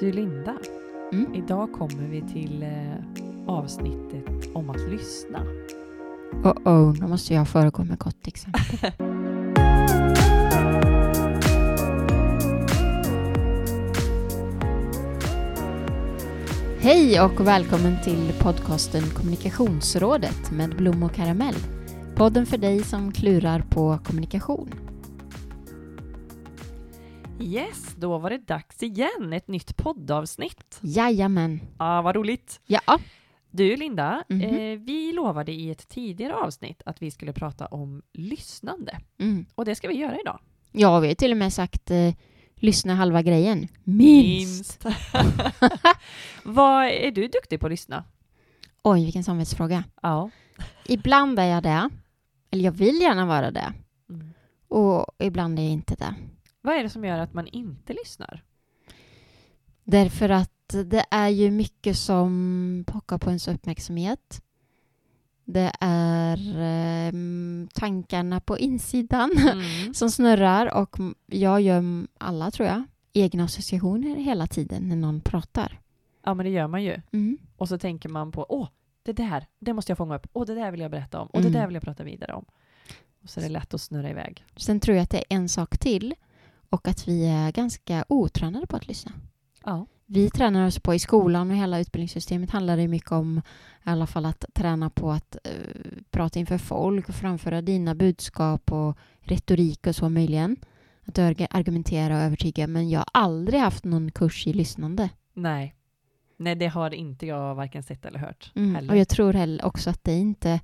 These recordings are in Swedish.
Du Linda, Mm. idag kommer vi till eh, avsnittet om att lyssna. Oh oh, då måste jag föregå med gott exempel. Hej och välkommen till podcasten Kommunikationsrådet med Blom och Karamell. Podden för dig som klurar på kommunikation. Yes, då var det dags igen. Ett nytt poddavsnitt. Jajamän. Ah, vad roligt. Ja. Du Linda, Mhm. eh, vi lovade i ett tidigare avsnitt att vi skulle prata om lyssnande. Mm. Och det ska vi göra idag. Ja, vi har till och med sagt eh, lyssna halva grejen. Minst. vad är du duktig på att lyssna? Oj, vilken samvetsfråga. Ja. Ibland är jag det. Eller jag vill gärna vara det. Mm. Och ibland är jag inte det. Vad är det som gör att man inte lyssnar? Därför att det är ju mycket som pockar på ens uppmärksamhet. Det är ehm, tankarna på insidan Mm. som snurrar och jag gör alla, tror jag, egna associationer hela tiden när någon pratar. Ja, men det gör man ju. Mm. Och så tänker man på, åh, det där, det måste jag fånga upp. Åh, det där vill jag berätta om. Och Mm. det där vill jag prata vidare om. Och så är det lätt att snurra iväg. Sen tror jag att det är en sak till och att vi är ganska otränade på att lyssna. Ja. Vi tränar oss på i skolan och hela utbildningssystemet handlar det mycket om i alla fall att träna på att eh, prata inför folk och framföra dina budskap och retorik och så möjligen. Att arg- argumentera och övertyga. Men jag har aldrig haft någon kurs i lyssnande. Nej. Nej, det har inte jag varken sett eller hört Mm. Och jag tror heller också att det inte...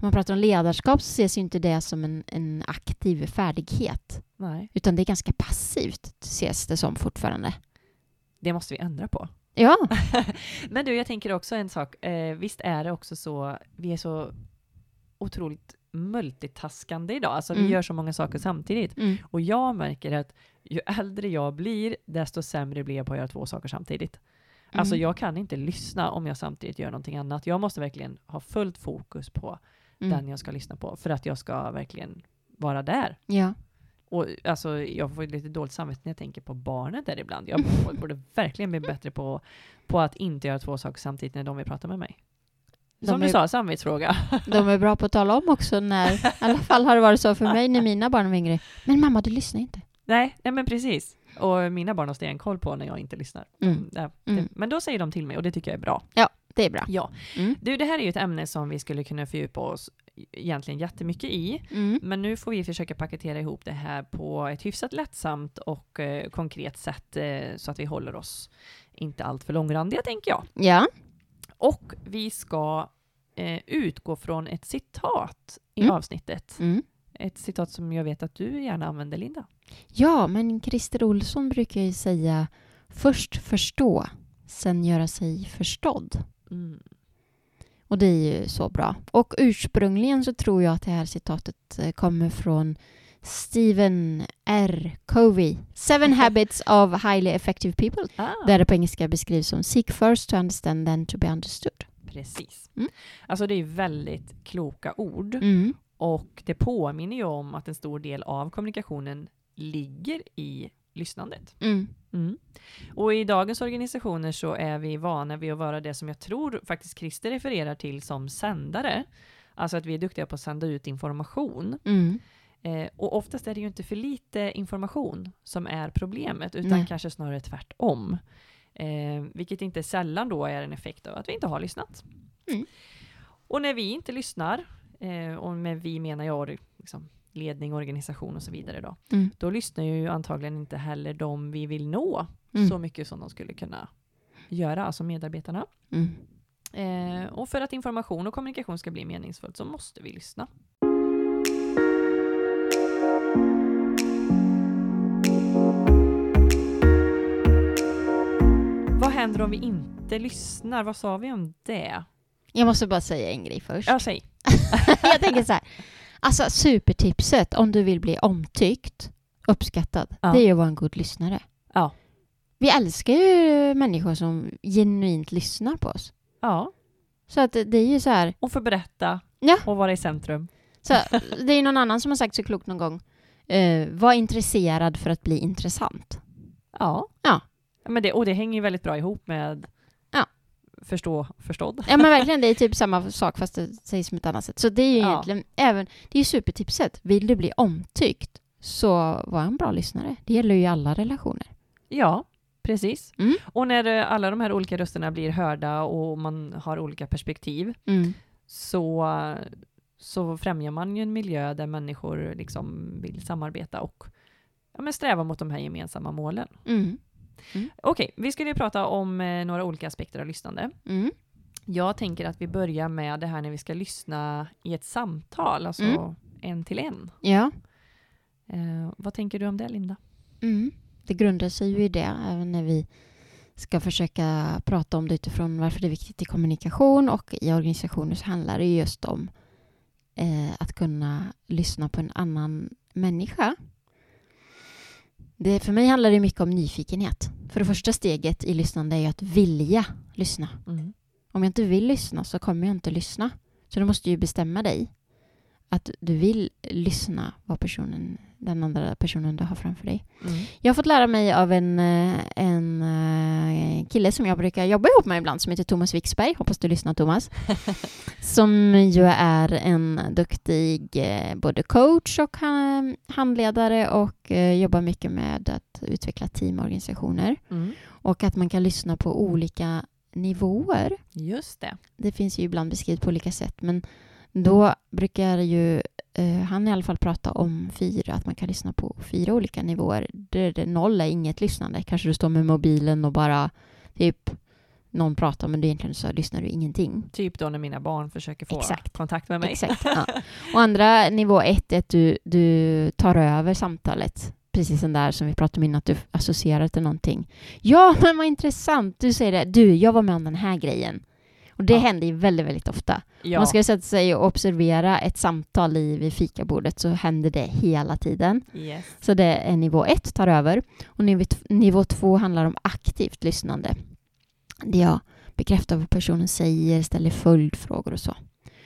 Om man pratar om ledarskap så ses ju inte det som en, en aktiv färdighet. Nej, Utan det är ganska passivt ses det som fortfarande. det måste vi ändra på. Ja, Men du, jag tänker också en sak. Eh, visst är det också så, vi är så otroligt multitaskande idag. Alltså vi Mm. gör så många saker samtidigt. mm. Och jag märker att ju äldre jag blir, desto sämre blir jag på att göra två saker samtidigt. Alltså Mm. jag kan inte lyssna om jag samtidigt gör någonting annat. Jag måste verkligen ha fullt fokus på Mm. den jag ska lyssna på för att jag ska verkligen vara där. Ja. Och alltså, jag får lite dåligt samvete när jag tänker på barnen där ibland. Jag borde verkligen bli bättre på, på att inte göra två saker samtidigt när de vill prata med mig. Som De du är- sa, samvetsfråga. De är bra på att tala om också när, i alla fall har det varit så för mig när mina barn var yngre. Men mamma, du lyssnar inte. nej, nej, men precis. Och mina barn har stenkoll på när jag inte lyssnar. Mm. Ja, Mm. Men då säger de till mig och det tycker jag är bra. Det är bra. Ja. Mm. Du, det här är ju ett ämne som vi skulle kunna fördjupa oss egentligen jättemycket i. Mm. Men nu får vi försöka paketera ihop det här på ett hyfsat lättsamt och eh, konkret sätt eh, så att vi håller oss inte allt för långrandiga, tänker jag. Ja. Och vi ska eh, utgå från ett citat i Mm. avsnittet. Mm. Ett citat som jag vet att du gärna använder, Linda. ja, men Christer Olsson brukar ju säga först förstå, sen göra sig förstådd. Mm. Och det är ju så bra. Och ursprungligen så tror jag att det här citatet eh, kommer från Stephen R. Covey. Seven habits of highly effective people. Ah, Där det på engelska beskrivs som seek first to understand then to be understood. precis. Mm. Alltså det är väldigt kloka ord. Mm. Och det påminner ju om att en stor del av kommunikationen ligger i lyssnandet. Mm. Mm. Och i dagens organisationer så är vi vana vid att vara det som jag tror faktiskt Christer refererar till som sändare. Alltså att vi är duktiga på att sända ut information. Mm. Eh, och oftast är det ju inte för lite information som är problemet, utan Nej. kanske snarare tvärtom. Eh, vilket inte sällan då är en effekt av att vi inte har lyssnat. Mm. Och när vi inte lyssnar, eh, och med vi menar jag liksom, ledning, organisation och så vidare då, Mm. då lyssnar ju antagligen inte heller de vi vill nå Mm. så mycket som de skulle kunna göra, alltså medarbetarna. Mm. Eh, och för att information och kommunikation ska bli meningsfullt så måste vi lyssna. Vad händer om vi inte lyssnar? Vad sa vi om det? Jag måste bara säga en grej först. Ja, säg. jag tänker så här. Alltså supertipset om du vill bli omtyckt, uppskattad, Ja. det är ju att vara en god lyssnare. Ja. Vi älskar ju människor som genuint lyssnar på oss. Ja, Så att det är ju så här, och få berätta Ja. och vara i centrum. så det är någon annan som har sagt så klokt någon gång. Eh, var intresserad för att bli intressant. Ja. Ja. Men det, och det hänger ju väldigt bra ihop med. Förstå, förstådd. Ja men verkligen, det är typ samma sak fast det sägs som ett annat sätt. Så det är ju Ja. egentligen, även, det är supertipset. Vill du bli omtyckt så var en bra lyssnare. Det gäller ju alla relationer. Ja, precis. Mm. Och när eh, alla de här olika rösterna blir hörda och man har olika perspektiv Mm. så, så främjar man ju en miljö där människor liksom vill samarbeta och ja, men sträva mot de här gemensamma målen. Mm. Okej, vi skulle ju prata om eh, några olika aspekter av lyssnande. Mm. Jag tänker att vi börjar med det här när vi ska lyssna i ett samtal, alltså Mm. en till en. Ja. Eh, vad tänker du om det, Linda? Mm. Det grundar sig ju i det, även när vi ska försöka prata om det utifrån varför det är viktigt i kommunikation och i organisationer så handlar det ju just om eh, att kunna lyssna på en annan människa. Det, för mig handlar det mycket om nyfikenhet. För det första steget i lyssnande är ju att vilja lyssna. Mm. Om jag inte vill lyssna så kommer jag inte lyssna. Så du måste ju bestämma dig att du vill lyssna vad personen, den andra personen du har framför dig. Mm. Jag har fått lära mig av en, eh, en eh, kille som jag brukar jobba ihop med ibland som heter Thomas Wixberg. Hoppas du lyssnar Thomas. som ju är en duktig eh, både coach och handledare och jobbar mycket med att utveckla teamorganisationer. Mm. Och att man kan lyssna på olika nivåer. Just det. Det finns ju ibland beskrivet på olika sätt men då brukar ju eh, han i alla fall prata om fyra, att man kan lyssna på fyra olika nivåer. Där det noll är inget lyssnande. Kanske du står med mobilen och bara typ någon pratar men du egentligen så lyssnar du ingenting. Typ då när mina barn försöker få Exakt. kontakt med mig. Exakt. Ja. Och andra nivå ett är att du, du tar över samtalet. Precis som där som vi pratade om innan, att du associerar till någonting. Ja, men vad intressant. Du säger det. Du, jag var med om den här grejen. Och det Ja. händer ju väldigt, väldigt ofta. Ja. Man ska sätta sig och observera ett samtal i vid fikabordet så händer det hela tiden. Yes. Så det är nivå ett, tar över. Och nivå, nivå två handlar om aktivt lyssnande. Det jag bekräftar vad personen säger, ställer följdfrågor och så.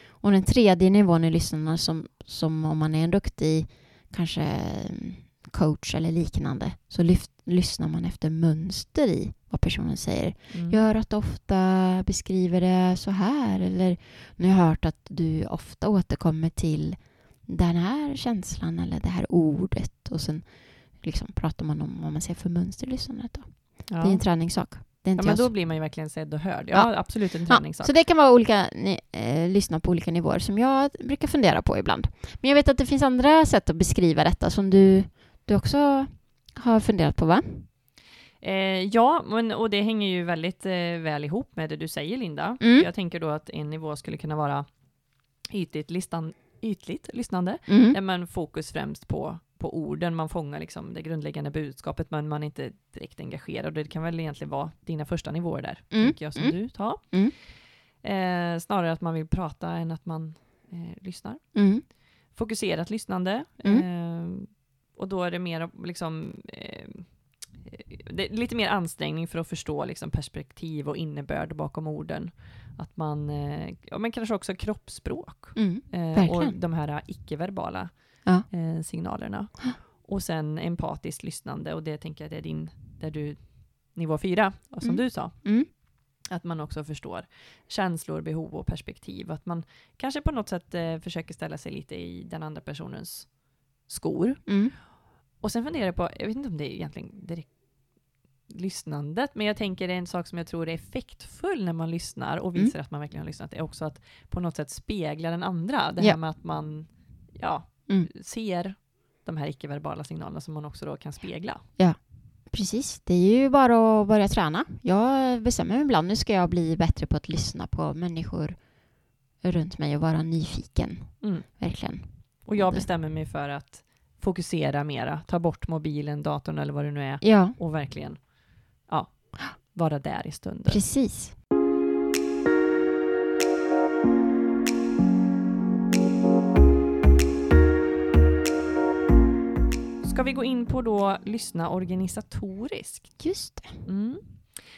Och den tredje nivån är lyssnarna som, som om man är en duktig kanske mm, coach eller liknande så lyft, lyssnar man efter mönster i vad personen säger. Mm. Jag hört att ofta beskriver det så här eller nu har jag hört att du ofta återkommer till den här känslan eller det här ordet och sen liksom pratar man om vad man ser för mönster i lyssnandet. Då. Ja. Det är en träningssak. Det är ja, inte men jag då blir man ju verkligen sedd och hörd. Ja, Ja. absolut en Ja, träningssak. så det kan vara olika, ni, eh, lyssna på olika nivåer som jag brukar fundera på ibland. Men jag vet att det finns andra sätt att beskriva detta som du, du också har funderat på va? Eh, ja, men, och det hänger ju väldigt eh, väl ihop med det du säger Linda. Mm. Jag tänker då att en nivå skulle kunna vara ytligt, listan, ytligt lyssnande, Mm. där man fokus främst på, på orden, man fångar liksom det grundläggande budskapet, men man är inte direkt engagerad. Och det kan väl egentligen vara dina första nivåer där, Mm. tänker jag, som Mm. du tar. Mm. Eh, snarare att man vill prata än att man eh, lyssnar. Mm. Fokuserat lyssnande. Mm. Eh, och då är det mer liksom eh, det är lite mer ansträngning för att förstå liksom, perspektiv och innebörd bakom orden. Att man, eh, ja, men kanske också kroppsspråk Mm. eh, och de här icke-verbala Ja. eh, signalerna. Och sen empatiskt lyssnande och det tänker jag det är din, där du, nivå fyra, och som Mm. du sa, Mm. att man också förstår känslor, behov och perspektiv. Att man kanske på något sätt eh, försöker ställa sig lite i den andra personens skor. Mm. Och sen funderar jag på, jag vet inte om det är egentligen direkt lyssnandet, men jag tänker det är en sak som jag tror är effektfull när man lyssnar och visar att man verkligen har lyssnat, är också att på något sätt spegla den andra. Det här Ja. med att man ja, Mm. ser de här icke-verbala signalerna som man också då kan spegla. Precis, det är ju bara att börja träna. Jag bestämmer mig ibland, nu ska jag bli bättre på att lyssna på människor runt mig och vara nyfiken. Mm. Verkligen. Och jag bestämmer mig för att fokusera mera, ta bort mobilen, datorn eller vad det nu är Ja, och verkligen ja, vara där i stunden. precis. Ska vi gå in på då lyssna organisatoriskt? Just det. Mm.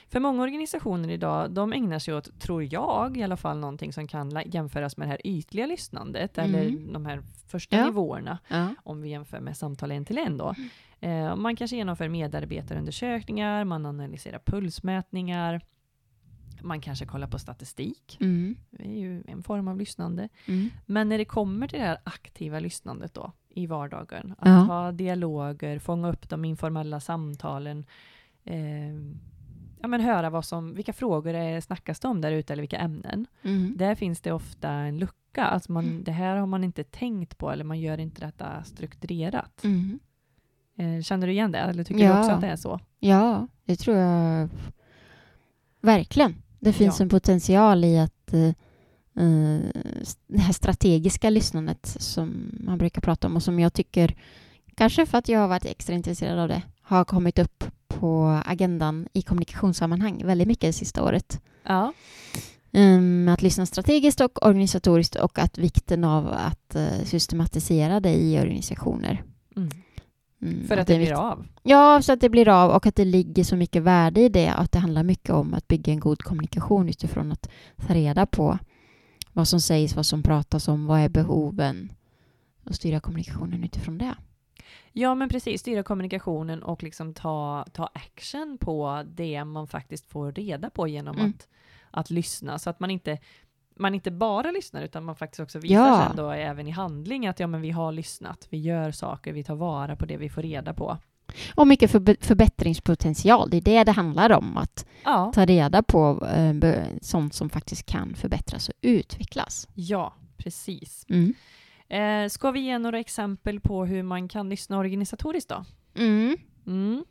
För många organisationer idag, de ägnar sig åt, tror jag, i alla fall någonting som kan jämföras med det här ytliga lyssnandet, eller Mm. de här första Ja. nivåerna, Ja. om vi jämför med samtal en till en då. Eh, man kanske genomför medarbetarundersökningar, man analyserar pulsmätningar, man kanske kollar på statistik. Mm. Det är ju en form av lyssnande. Mm. Men när det kommer till det här aktiva lyssnandet då i vardagen, att Ja. ha dialoger, fånga upp de informella samtalen, eh, ja, men höra vad som, vilka frågor det snackas det om där ute eller vilka ämnen. Mm. Där finns det ofta en lucka, alltså man, Mm. det här har man inte tänkt på eller man gör inte detta strukturerat. Eh, känner du igen det eller tycker Ja. du också att det är så? Ja, det tror jag verkligen. Det finns Ja. en potential i att eh, eh, det här strategiska lyssnandet som man brukar prata om och som jag tycker, kanske för att jag har varit extra intresserad av det, har kommit upp på agendan i kommunikationssammanhang väldigt mycket det sista året. Ja. Um, att lyssna strategiskt och organisatoriskt och att vikten av att eh, systematisera det i organisationer. Mm. Mm, För att är det blir viktigt. av. Ja, så att det blir av och att det ligger så mycket värde i det. Att det handlar mycket om att bygga en god kommunikation utifrån att ta reda på vad som sägs, vad som pratas om, vad är behoven och styra kommunikationen utifrån det. Ja men precis, styra kommunikationen och liksom ta, ta action på det man faktiskt får reda på genom Mm. att, att lyssna. Så att man inte, man inte bara lyssnar utan man faktiskt också visar Ja. sen då även i handling att ja men vi har lyssnat, vi gör saker, vi tar vara på det vi får reda på. Och mycket förbe- förbättringspotential. Det är det det handlar om. Att Ja, ta reda på eh, sånt som faktiskt kan förbättras och utvecklas. ja precis. Mm. Eh, ska vi ge några exempel på hur man kan lyssna organisatoriskt då? Mm. Mm.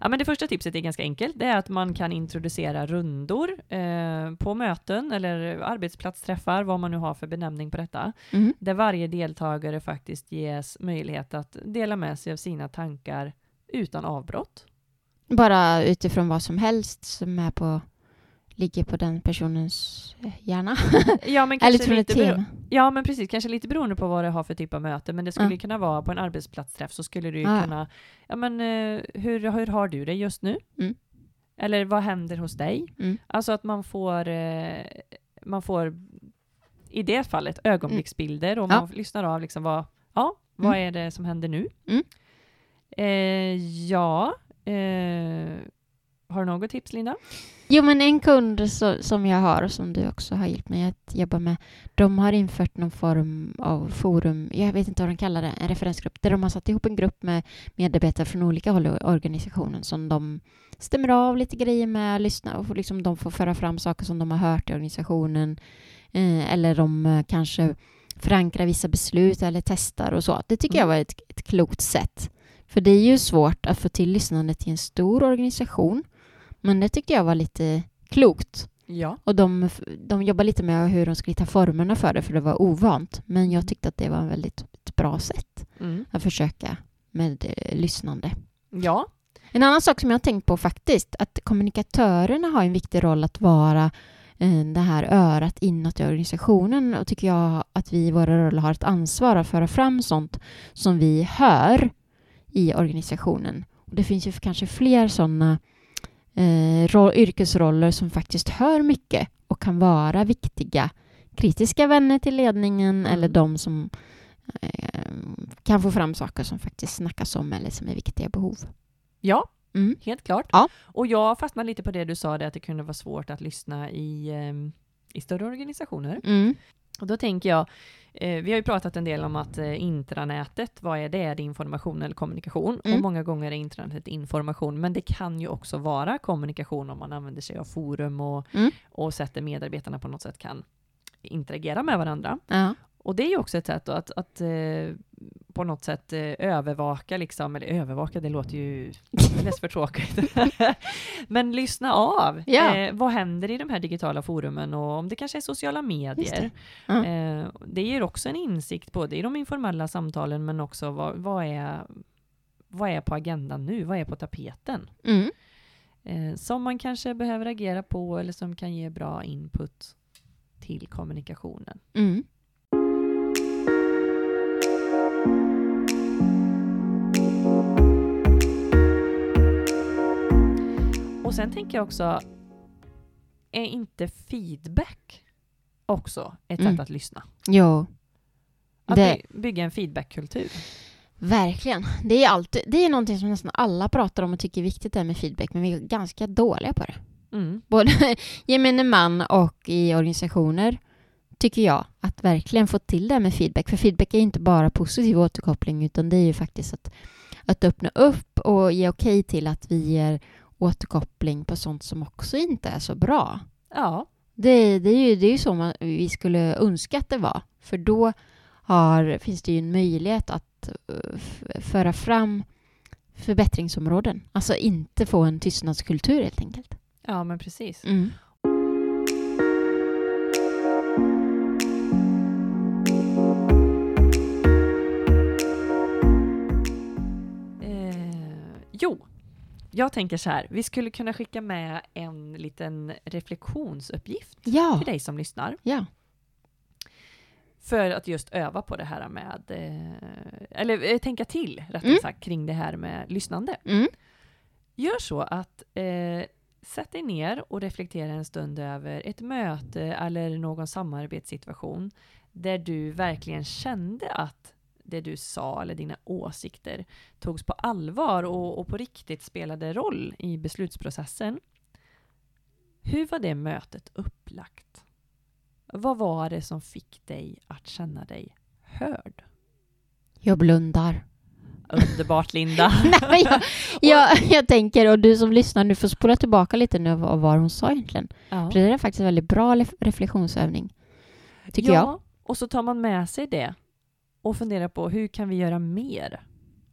Ja, men det första tipset är ganska enkelt. Det är att man kan introducera rundor eh, på möten eller arbetsplatsträffar, vad man nu har för benämning på detta. Mm. Där varje deltagare faktiskt ges möjlighet att dela med sig av sina tankar utan avbrott. Bara utifrån vad som helst som är på, ligger på den personens eh, hjärna. Ja, men Eller kanske ett lite, bero- ja, men precis. Kanske lite beroende på vad det har för typ av möte. Men det skulle Ja. kunna vara på en arbetsplatsträff så skulle du ju Ja, ja. kunna, ja men eh, hur, hur har du det just nu? Mm. Eller vad händer hos dig? Mm. Alltså att man får, eh, man får i det fallet ögonblicksbilder och Ja. man lyssnar av liksom vad, ja, vad Mm. är det som händer nu? Mm. Eh, ja, eh, har du något tips Linda? Jo, men en kund så, som jag har och som du också har hjälpt mig att jobba med, de har infört någon form av forum, jag vet inte vad de kallar det, en referensgrupp, där de har satt ihop en grupp med medarbetare från olika håll i organisationen som de stämmer av lite grejer med, lyssnar och liksom, de får föra fram saker som de har hört i organisationen eh, eller de eh, kanske förankrar vissa beslut eller testar och så. Det tycker jag Mm. var ett, ett klokt sätt. För det är ju svårt att få till lyssnandet i en stor organisation men det tyckte jag var lite klokt. Ja. Och de, de jobbar lite med hur de skulle hitta formerna för det, för det var ovant. Men jag tyckte att det var en väldigt ett bra sätt Mm. att försöka med eh, lyssnande. Ja. En annan sak som jag har tänkt på faktiskt, att kommunikatörerna har en viktig roll att vara eh, det här örat inåt i organisationen och tycker jag att vi i våra roller har ett ansvar att föra fram sånt som vi hör i organisationen. Och det finns ju kanske fler sådana eh, ro- yrkesroller som faktiskt hör mycket och kan vara viktiga kritiska vänner till ledningen Mm. eller de som eh, kan få fram saker som faktiskt snackas om eller som är viktiga behov. Ja, Mm. helt klart. Ja. Och jag fastnade lite på det du sa, det att det kunde vara svårt att lyssna i, ehm, i större organisationer. Mm. Och då tänker jag, eh, vi har ju pratat en del om att eh, intranätet, vad är det? Är det information eller kommunikation? Mm. Och många gånger är intranätet information, men det kan ju också vara kommunikation om man använder sig av forum och, Mm. och sätter medarbetarna på något sätt kan interagera med varandra. Ja. Och det är ju också ett sätt då att, att eh, på något sätt eh, övervaka, liksom, eller övervaka, det låter ju alldeles för tråkigt. Men lyssna av. Ja. Eh, vad händer i de här digitala forumen och om det kanske är sociala medier. det. Ja. Eh, det ger också en insikt både i de informella samtalen men också vad, vad, är, vad är på agendan nu? Vad är på tapeten? Mm. Eh, som man kanske behöver agera på eller som kan ge bra input till kommunikationen. Mm. Och sen tänker jag också, är inte feedback också ett Mm. sätt att lyssna? Jo, Att Det- by- bygga en feedbackkultur. Verkligen. Det är, alltid, det är någonting som nästan alla pratar om och tycker är viktigt det med feedback, men vi är ganska dåliga på det. Mm. Både gemene man och i organisationer tycker jag, att verkligen få till det med feedback. För feedback är inte bara positiv återkoppling, utan det är ju faktiskt att, att öppna upp och ge okej till att vi ger återkoppling på sånt som också inte är så bra. Ja, Det, det, är ju, det är ju så man, vi skulle önska att det var. För då har, finns det ju en möjlighet att eh, föra fram förbättringsområden. Alltså inte få en tystnadskultur helt enkelt. ja men precis. Mm. Eh, jo, jag tänker så här. Vi skulle kunna skicka med en liten reflektionsuppgift Ja, till dig som lyssnar. ja. För att just öva på det här med, eh, eller eh, tänka till rättare Mm. sagt kring det här med lyssnande. Mm. Gör så att eh, sätt dig ner och reflektera en stund över ett möte eller någon samarbetssituation där du verkligen kände att det du sa eller dina åsikter togs på allvar och, och på riktigt spelade roll i beslutsprocessen. Hur var det mötet upplagt? Vad var det som fick dig att känna dig hörd? Jag blundar. Underbart Linda! Nej, jag, jag, jag tänker, och du som lyssnar nu får spola tillbaka lite nu vad, vad hon sa egentligen. Ja. För det är faktiskt en väldigt bra ref- reflektionsövning. Tycker ja, jag. och så tar man med sig det och funderar på hur kan vi göra mer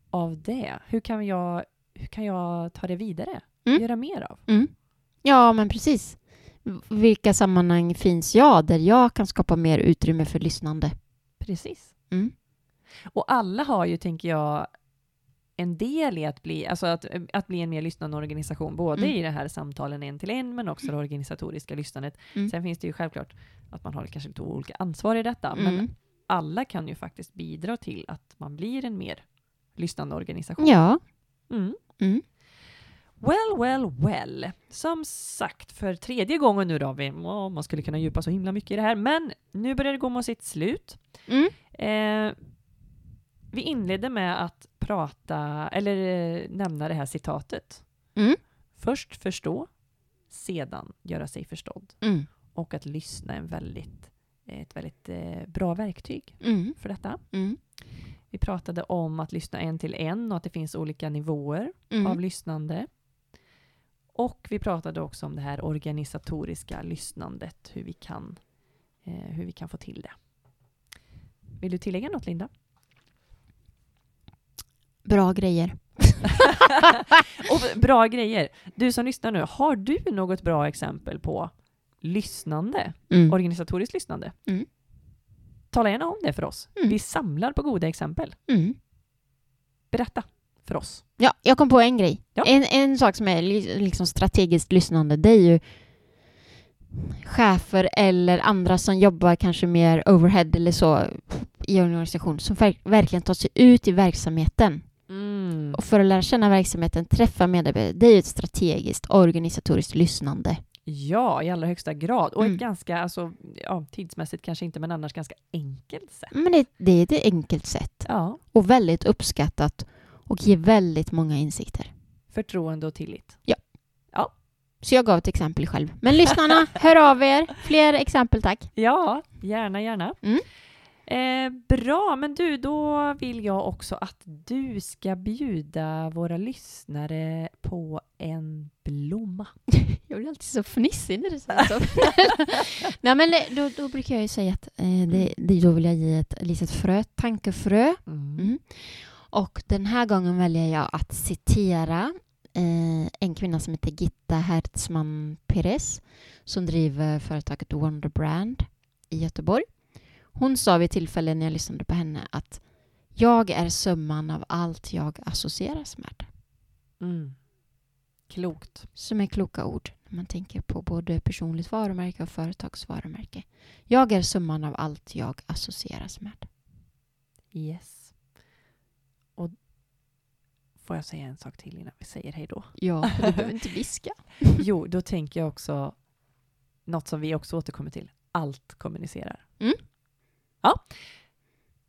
av det? Hur kan jag, hur kan jag ta det vidare? Mm. Göra mer av? Mm. Ja, men precis. Vilka sammanhang finns jag där jag kan skapa mer utrymme för lyssnande? Precis. Mm. Och alla har ju, tänker jag, en del i att bli, alltså att, att bli en mer lyssnande organisation, både Mm. i det här samtalen en till en, men också det organisatoriska lyssnandet. Mm. Sen finns det ju självklart att man har kanske lite olika ansvar i detta, men Mm. Alla kan ju faktiskt bidra till att man blir en mer lyssnande organisation. Ja. Mm. Mm. Well, well, well. Som sagt, för tredje gången nu då, vi, man skulle kunna djupa så himla mycket i det här, men nu börjar det gå mot sitt slut. Mm. Eh, vi inledde med att prata, eller eh, nämna det här citatet. Mm. Först förstå, sedan göra sig förstådd. Mm. Och att lyssna är en väldigt, ett väldigt eh, bra verktyg Mm. för detta. Mm. Vi pratade om att lyssna en till en och att det finns olika nivåer Mm. av lyssnande. Och vi pratade också om det här organisatoriska lyssnandet, hur vi kan, eh, hur vi kan få till det. Vill du tillägga något Linda? Bra grejer. Och bra grejer. Du som lyssnar nu, har du något bra exempel på lyssnande, Mm. organisatoriskt lyssnande? Mm. Tala gärna om det för oss. Mm. Vi samlar på goda exempel. Mm. Berätta för oss. Ja, jag kom på en grej. Ja. En, en sak som är li- liksom strategiskt lyssnande, det är ju chefer eller andra som jobbar kanske mer overhead eller så i organisation som ver- verkligen tar sig ut i verksamheten. Mm. Och för att lära känna verksamheten, träffa medarbetare, det är ju ett strategiskt organisatoriskt lyssnande. Ja, i allra högsta grad. Och Mm. ett ganska, alltså, ja, tidsmässigt kanske inte, men annars ganska enkelt sätt. Men det, det är ett enkelt sätt Ja, och väldigt uppskattat och ger väldigt många insikter. förtroende och tillit. Så jag gav ett exempel själv. Men lyssnarna, hör av er. Fler exempel tack. Ja, gärna, gärna. Mm. Eh, bra, men du, då vill jag också att du ska bjuda våra lyssnare på en blomma. Jag blir alltid så fnissig när du säger så. Nej men då, då brukar jag ju säga att eh, det, det, då vill jag ge ett litet frö, tankefrö. Mm. Mm. Och den här gången väljer jag att citera eh, en kvinna som heter Gitta Hertzman Perez som driver företaget Wonder Brand i Göteborg. Hon sa vid tillfälle när jag lyssnade på henne att jag är summan av allt jag associeras med. Mm. Klokt. Som är kloka ord när man tänker på både personligt varumärke och företagsvarumärke. Jag är summan av allt jag associeras med. Yes. Och får jag säga en sak till innan vi säger hej då? Ja, du behöver inte viska. Jo, då tänker jag också något som vi också återkommer till. Allt kommunicerar. Mm. Ja.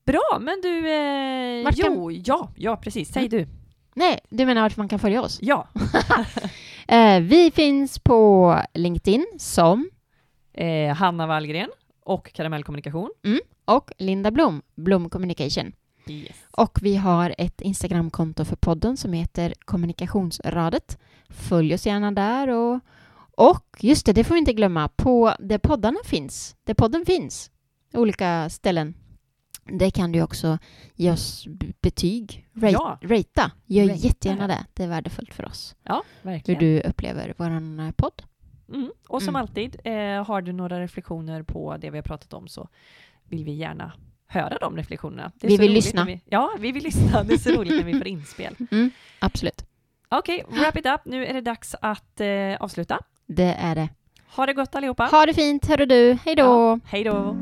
Bra, men du... Eh, Vart kan- jo, ja, ja precis. Säg du. Nej, du menar vart man kan följa oss? Ja. Eh, vi finns på LinkedIn som Eh, Hanna Wallgren och Karamellkommunikation. och Linda Blom, Blom Communication. Yes. Och vi har ett Instagramkonto för podden som heter Kommunikationsradet. Följ oss gärna där och, och just det, det får vi inte glömma, på där poddarna finns, där podden finns, olika ställen. Det kan du också ge oss betyg, rate, Ja. ratea. Gör Ratea, jättegärna det, det är värdefullt för oss. Ja, Hur verkligen. du upplever vår podd. Mm. Och som Mm. alltid, eh, har du några reflektioner på det vi har pratat om så vill vi gärna höra de reflektionerna. Vi vill lyssna. Vi, ja, vi vill lyssna. Det är så roligt när vi får inspel. Mm, absolut, Okej, wrap it up. Nu är det dags att eh, avsluta. det är det. Ha det gott allihopa. Ha det fint, hörru du, hej då! Ja, hej då!